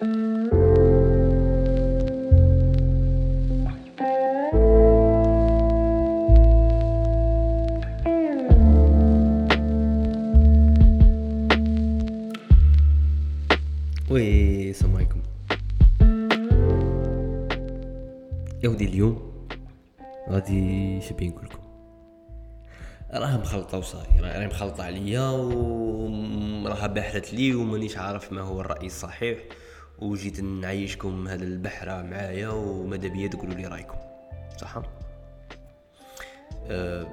السلام عليكم. يا ودي اليوم غادي شبين نقول لكم راه مخلطة وصاي راه مخلطة عليا وراها بحرت لي ومانيش عارف ما هو الرأي الصحيح. وجيت نعيشكم هذا البحرة معايا وماذا بيا تقولوا لي رايكم. صح؟ أه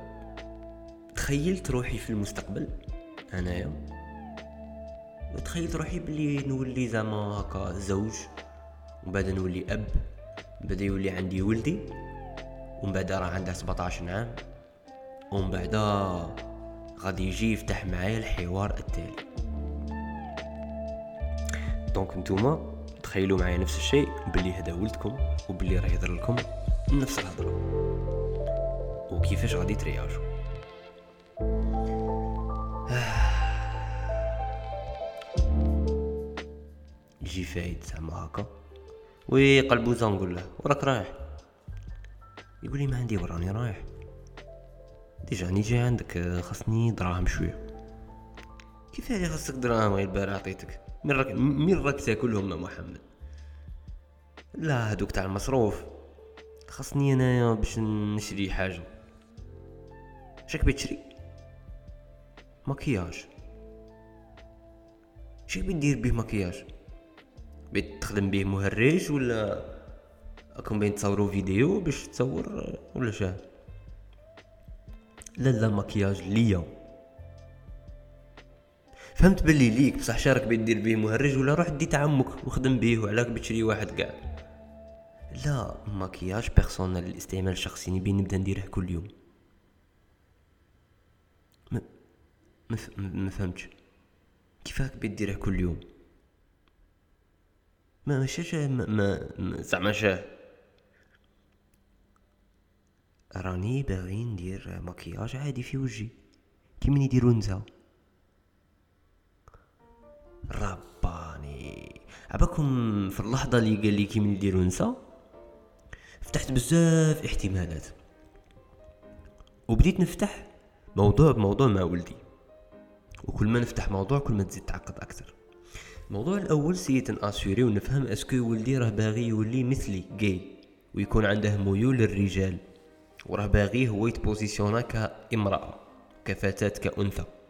تخيلت روحي في المستقبل انايا تخيلت روحي بلي نولي زعما هكا زوج ومن بعد نولي أب بعد يولي عندي ولدي ومن بعد راه عنده 17 عام ومن بعد غادي يجي يفتح معايا الحوار التالي. Donc نتوما تخيلوا معايا نفس الشيء بلي هذا ولدكم وبلي راه يهضر لكم نفس الهضرة. وكيفاش غادي ترياجوا يجي فايد زعما هكا. وي قلبوزه نقول له وراك رايح. يقول لي ما عندي وراني رايح. déjà راني جاي عندك خاصني دراهم شوية. كيف هذه خاصك دراهم غير البارح عطيتك من راك من راك تاكلهم محمد؟ لا هذوك تاع المصروف. خاصني انايا باش نشري حاجة. شاك بتشري مكياج شاك بتدير به مكياج بيت تخدم به مهرج ولا راكم بين تصوروا فيديو باش تصور ولا شاه لا لا مكياج ليا. فهمت باللي ليك بصح شارك بين دير به مهرج ولا روح دي عمك وخدم به وعلاك بتشري واحد كاع. لا مكياج بيرسونيل للاستعمال الشخصي نبي نبدا نديره كل يوم. ما ما, فهمتش. كيفاك بتديره كل يوم؟ ما مشاش ما, ما زعما شاه. راني باغي ندير مكياج عادي في وجهي. كيما يديرو نسا رباني. عباكم في اللحظة اللي قال لي كيما نديرو نسا؟ فتحت بزاف احتمالات. وبديت نفتح موضوع بموضوع مع ولدي. وكل ما نفتح موضوع كل ما تزيد تعقد أكثر. الموضوع الأول c'est assurer ونفهم est-ce que ولدي راه باغي يولي مثلي جاي ويكون عنده ميول للرجال. وراه باغي هو يت positionner كامرأة كفتاة كأنثى. أه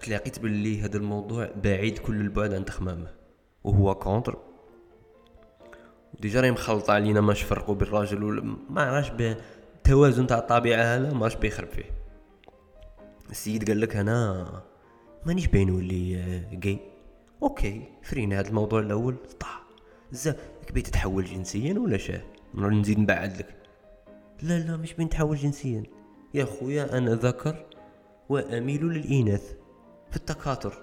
تلاقيت باللي هذا الموضوع بعيد كل البعد عن تخمامه وهو contre. déjà راهي مخلطة علينا ماش فرقوا بالراجل ولا ما عرفش بالتوازن تاع الطبيعة هذا ماش بيخرب فيه. السيد قال لك أنا مانيش باغي نولي gay أوكي فرينا هذا الموضوع الأول طاح زا كبيت تتحول جنسيا ولا شاه نزيد نبعد لك. لا لا مش بين تحول جنسيا. يا خويا أنا ذكر وأميل للاناث في التكاثر.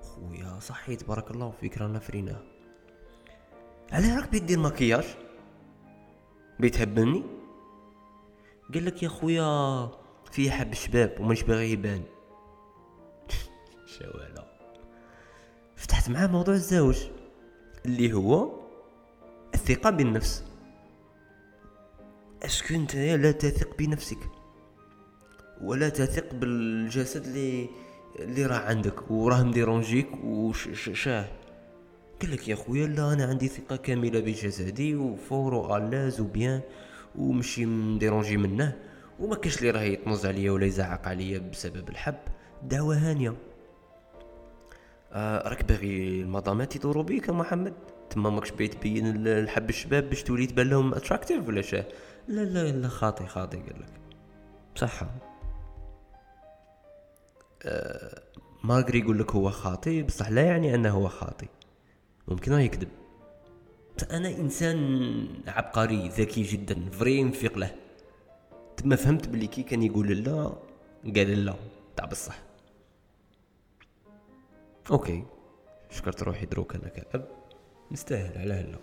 خويا صحيت بارك الله فيك رانا فرينا. على راك بيدير مكياج بيتهبني قال لك يا خويا في حب الشباب ومانيش باغي يبان. شوالا فتحت معاه موضوع الزواج اللي هو الثقة بالنفس. اسكو انت لا تثق بنفسك. ولا تثق بالجسد اللي اللي راه عندك. وراه مديرونجيك وشاه قال لك يا خويا لا أنا عندي ثقة كاملة بجسدي وفورو آلاز وبيان ومشي مديرونجي منه. وما كاش اللي راه يطمز عليا ولا يزعق عليا بسبب الحب. دعوة هانية. آه راك باغي المدامات يدوروا بيك محمد؟ تما ماكش باغي تبين الحب الشباب باش تولي تبان لهم اتراكتيف ولا شاه؟ لا لا لا خاطي خاطي قال لك. بصح. آه ماغري يقول لك هو خاطي بصح لا يعني أنه هو خاطي ممكن راه يكذب. أنا إنسان عبقري ذكي جدا فري نفيق له. تما فهمت بلي كي كان يقول لا؟ قال لا. تاع بصح. أوكي. شكرت روحي دروك أنا كأب نستاهل على هلا.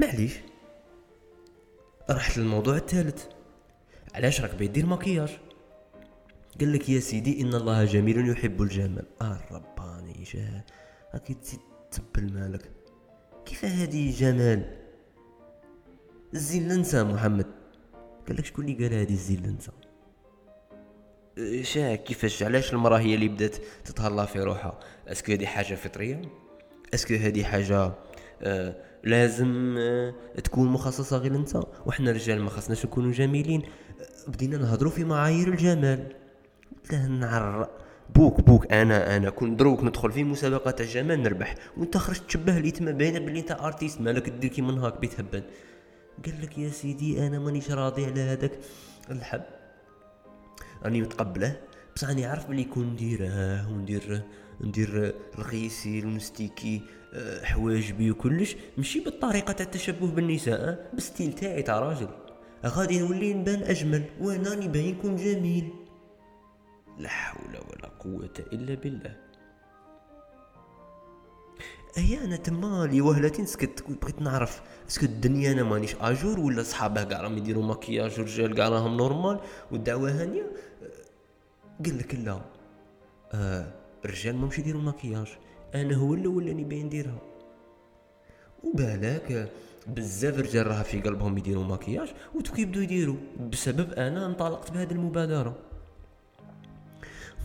معليش. رحت للموضوع الثالث. علاش راك بيدير مكياج؟ قال لك يا سيدي إن الله جميل يحب الجمال آه رباني مانيش راكي تبل مالك. كيف هادي جمال؟ الزين للنسا محمد. قال لك شكون اللي قال هادي الزين للنسا شا كيفاش؟ علاش المرأة هي اللي بدات تتهلا في روحها؟ est-ce que هذه حاجة فطرية؟ est-ce que هذه حاجة آه لازم آه تكون مخصصة غير للنساء وحنا الرجال ما خصناش نكونوا جميلين. آه بدينا نهضروا في معايير الجمال. لا نعر. بوك بوك. أنا أنا كون دروك ندخل في مسابقات الجمال نربح. وأنت خرجت تشبه لي تما باينه بلي أنت artiste. مالك دير كي من هاك بيتهبل قال لك يا سيدي أنا مانيش راضي على هذاك. الحب. راني متقبله. بصح راني عارف بلي كون نديره وندير ندير رخيصي المستيكي آه، حواجبي وكلش. ماشي بالطريقة تاع التشبه بالنساء بالستيل تاعي تاع راجل. غادي نولي نبان أجمل. وأنا راني باين نكون جميل. لا حول ولا قوة إلا بالله. هي أنا تما لي سكت بغيت نعرف est-ce que الدنيا أنا مانيش à jour ولا صحابه كاع راهم يديروا مكياج ورجال كاع راهم normal والدعوة هانية؟ قال لك لا. آه الرجال ما يديروا مكياج. أنا هو الأول اللي باين نديرها وبالك بزاف رجال راها في قلبهم يديروا مكياج وتو كيبدو يديروا. بسبب أنا انطلقت بهذه المبادرة.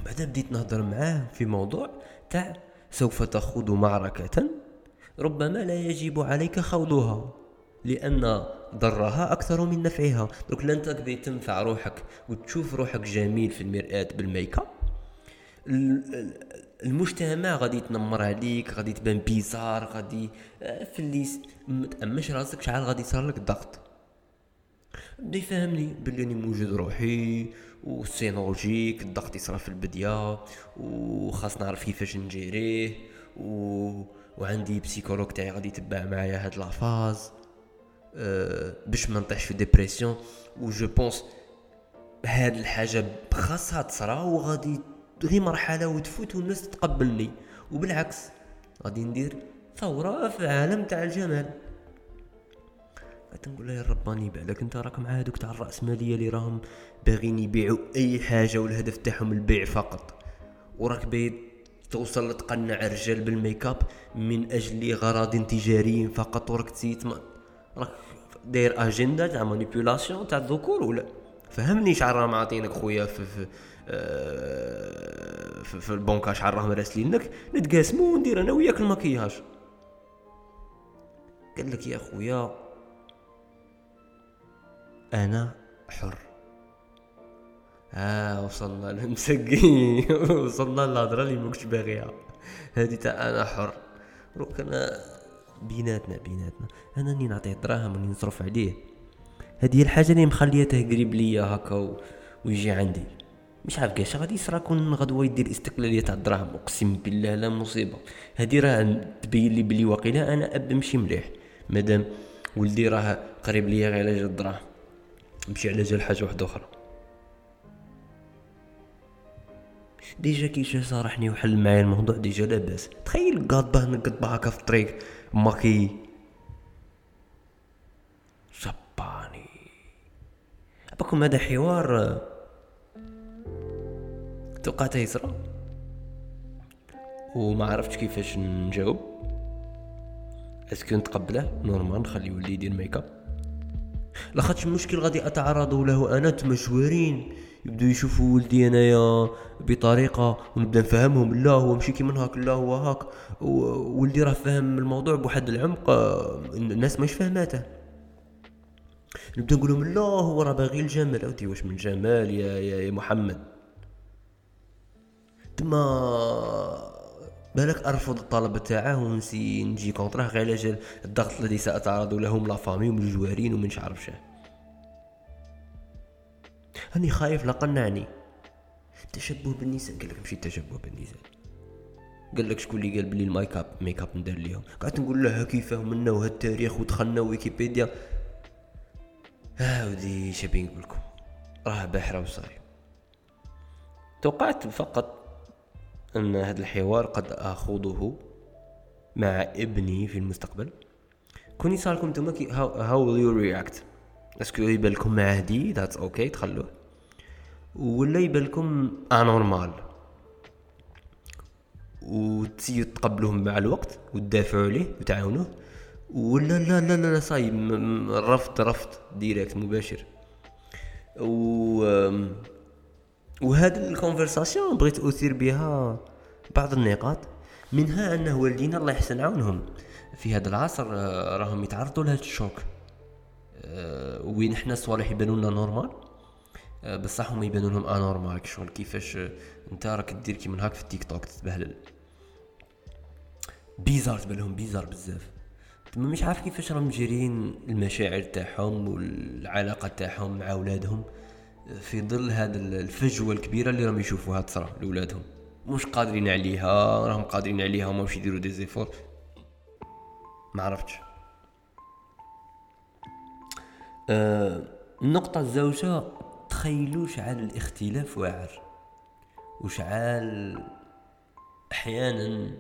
بعد بديت نهضر معاه في موضوع تاع سوف تخوض معركة ربما لا يجب عليك خوضها لأن ضرها أكثر من نفعها. دوك لن تقدر تنفع روحك وتشوف روحك جميل في المرآة بالميك اب المجتمع غادي يتنمر عليك غادي تبان بيزار غادي آه، في اللي متأمش راسك شحال غادي يصير لك ضغط. بدا يفهمني بلي راني موجد روحي psychologique الضغط يصرا في البديه وخاص نعرف كيفاش نجيريه و... وعندي psychologue تاعي غادي يتبع معايا هاد la phase أه باش ما نطيحش في dépression و je pense هاد الحاجة خاصها تصرا وغادي غير مرحلة وتفوت والناس تتقبلني وبالعكس غادي ندير ثورة في عالم تاع الجمال. تنقول له يا رباني بالك انت راك مع هذوك تاع الراسماليه اللي راهم باغيين يبيعوا أي حاجة والهدف تاعهم البيع فقط. وراك باغي توصل لتقنع الرجال بال make up من أجل غراض تجاريين فقط وراك تسيت راك داير اجندا تاع manipulation تاع الذكور ولا؟ فهمني شحال راهم عاطينك خويا في في, آه في, في البنكة شحال راهم راسلينك؟ نتقاسمو وندير أنا وياك المكياج قال لك يا خويا أنا حر. ها آه وصلنا للمسقي وصلنا للهضره اللي مكنتش باغيها هادي تاع أنا حر. روك أنا بيناتنا بيناتنا. أنا راني نعطيه دراهم راني نصرف عليه. هذه الحاجة اللي مخليته قريب ليا هكا و... ويجي عندي. مش عارف كاش. غادي يصرا كون غدوة يدير استقلالية تاع الدراهم. أقسم بالله لا مصيبة. هذه راه تبين لي بلي واقيلا أنا أب مشي مليح. مادام ولدي راه قريب ليا غير على الدراهم. نمشي على جال حاجة واحدة أخرى. déjà كي جا صارحني وحل معايا الموضوع déjà لاباس. تخيل قاطبه نقطبه هكا في الطريق. ماكي شباني باكم هذا حوار توقعته يصرا وما عرفتش كيفاش نجاوب. est-ce que نتقبله normal نخليه يولي يدير make up لاخاطش المشكل غادي اتعرض له أنا تمشورين. يبدو يشوفوا ولدي أنايا بطريقة ونبدأ نفهمهم. لا هو ماشي كيما هاك لا هو هاك. ولدي راه فاهم الموضوع بواحد العمق الناس مش فاهماته. نبدأ نقول لهم لا هو راه باغي الجمال. اودي واش من جمال يا يا, يا محمد؟ تما بالك أرفض الطلب تاعه ونسي نجي كونطراه غير على الضغط الذي سأتعرض لهم لا فامي ومن الجوارين ومن عارف شاه هاني خايف لا قنعني. تشبه بالنساء. قال لك ماشي تشبه بالنساء. قال لك شكون اللي قال بلي الميك اب ميك اب ندير ليهم. قعدت نقول له كيفاه منا وهالتاريخ التاريخ ودخلنا ويكيبيديا. ها ودي شابي نقول لكم. راه بحره وصاير توقعت فقط أن هذا الحوار قد أخوضه مع ابني في المستقبل. كوني صار لكم نتوما how will you react est-ce que يبان لكم عادي that's okay تخلوه. ولا يبان لكم anormal وتسيو تقبلوهم مع الوقت وتدافعوا عليه وتعاونوه. ولا لا لا لا, لا صاي رفض رفض direct مباشر. و وهذه ال conversation بغيت أثير بها بعض النقاط منها أنه والدينا الله يحسن عونهم. في هذا العصر آه، راهم يتعرضوا لهذا ال choc. آه، وين حنا الصوالح يبانوا لنا normal. آه، بصح هما يبانوا لهم anormal شغل كيفاش أنت راك دير كيما هاك في التيك توك تتبهلل بيزار تبان لهم بيزار بزاف. تما مش عارف كيفاش راهم مجرين المشاعر تاعهم والعلاقة تاعهم مع اولادهم في ظل هذا الفجوة الكبيرة اللي راهم يشوفوها تصرا لاولادهم مش قادرين عليها راهم قادرين عليها وما مش يديروا دي زيفور ما عرفتش. أه النقطة الزوجة تخيلوا شعال الاختلاف واعر وشعال أحيانا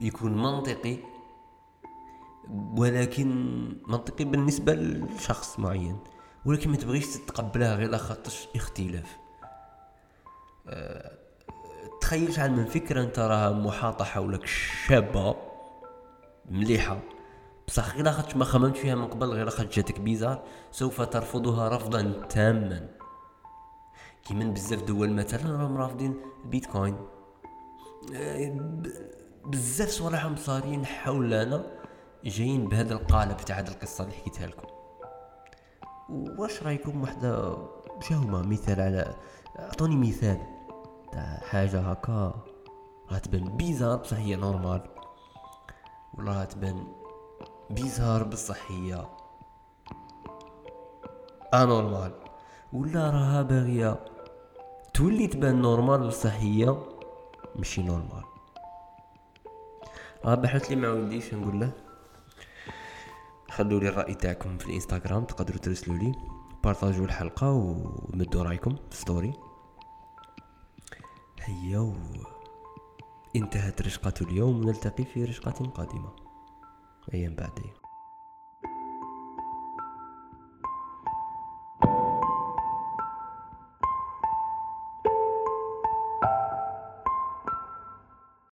يكون منطقي ولكن منطقي بالنسبة لشخص معين. ولكن ما تبغيش تتقبلها غير خاطرش اختلاف. أه تخيل شحال من فكرة أنت راها محاطة حولك شابة مليحة. بصح غير خاطش ما خممت فيها من قبل غير خاطش جاتك بيزار سوف ترفضها رفضا تاما. كي من بزاف دول مثلا راهم رافضين البيتكوين. أه، بزاف صوالح صارين حولنا جايين بهذا القالب تاع هذه القصة اللي حكيتها لكم. واش رأيكم وحده شهما مثال على أعطوني مثال تاع حاجة هكا راه تبان بيزار بصح هي نورمال ولا راه تبان bizarre بصح هي anormal ولا راها باغية تولي تبان normal بصح هي ماشي normal. راه بحثت لي مع ولدي نقول له. خلوا لي الرأي تاعكم في الإنستغرام تقدروا ترسلوا لي. بارطاجوا الحلقة ومدوا رأيكم في story هيا. انتهت رشقة اليوم نلتقي في رشقة قادمة. أيام بعدين.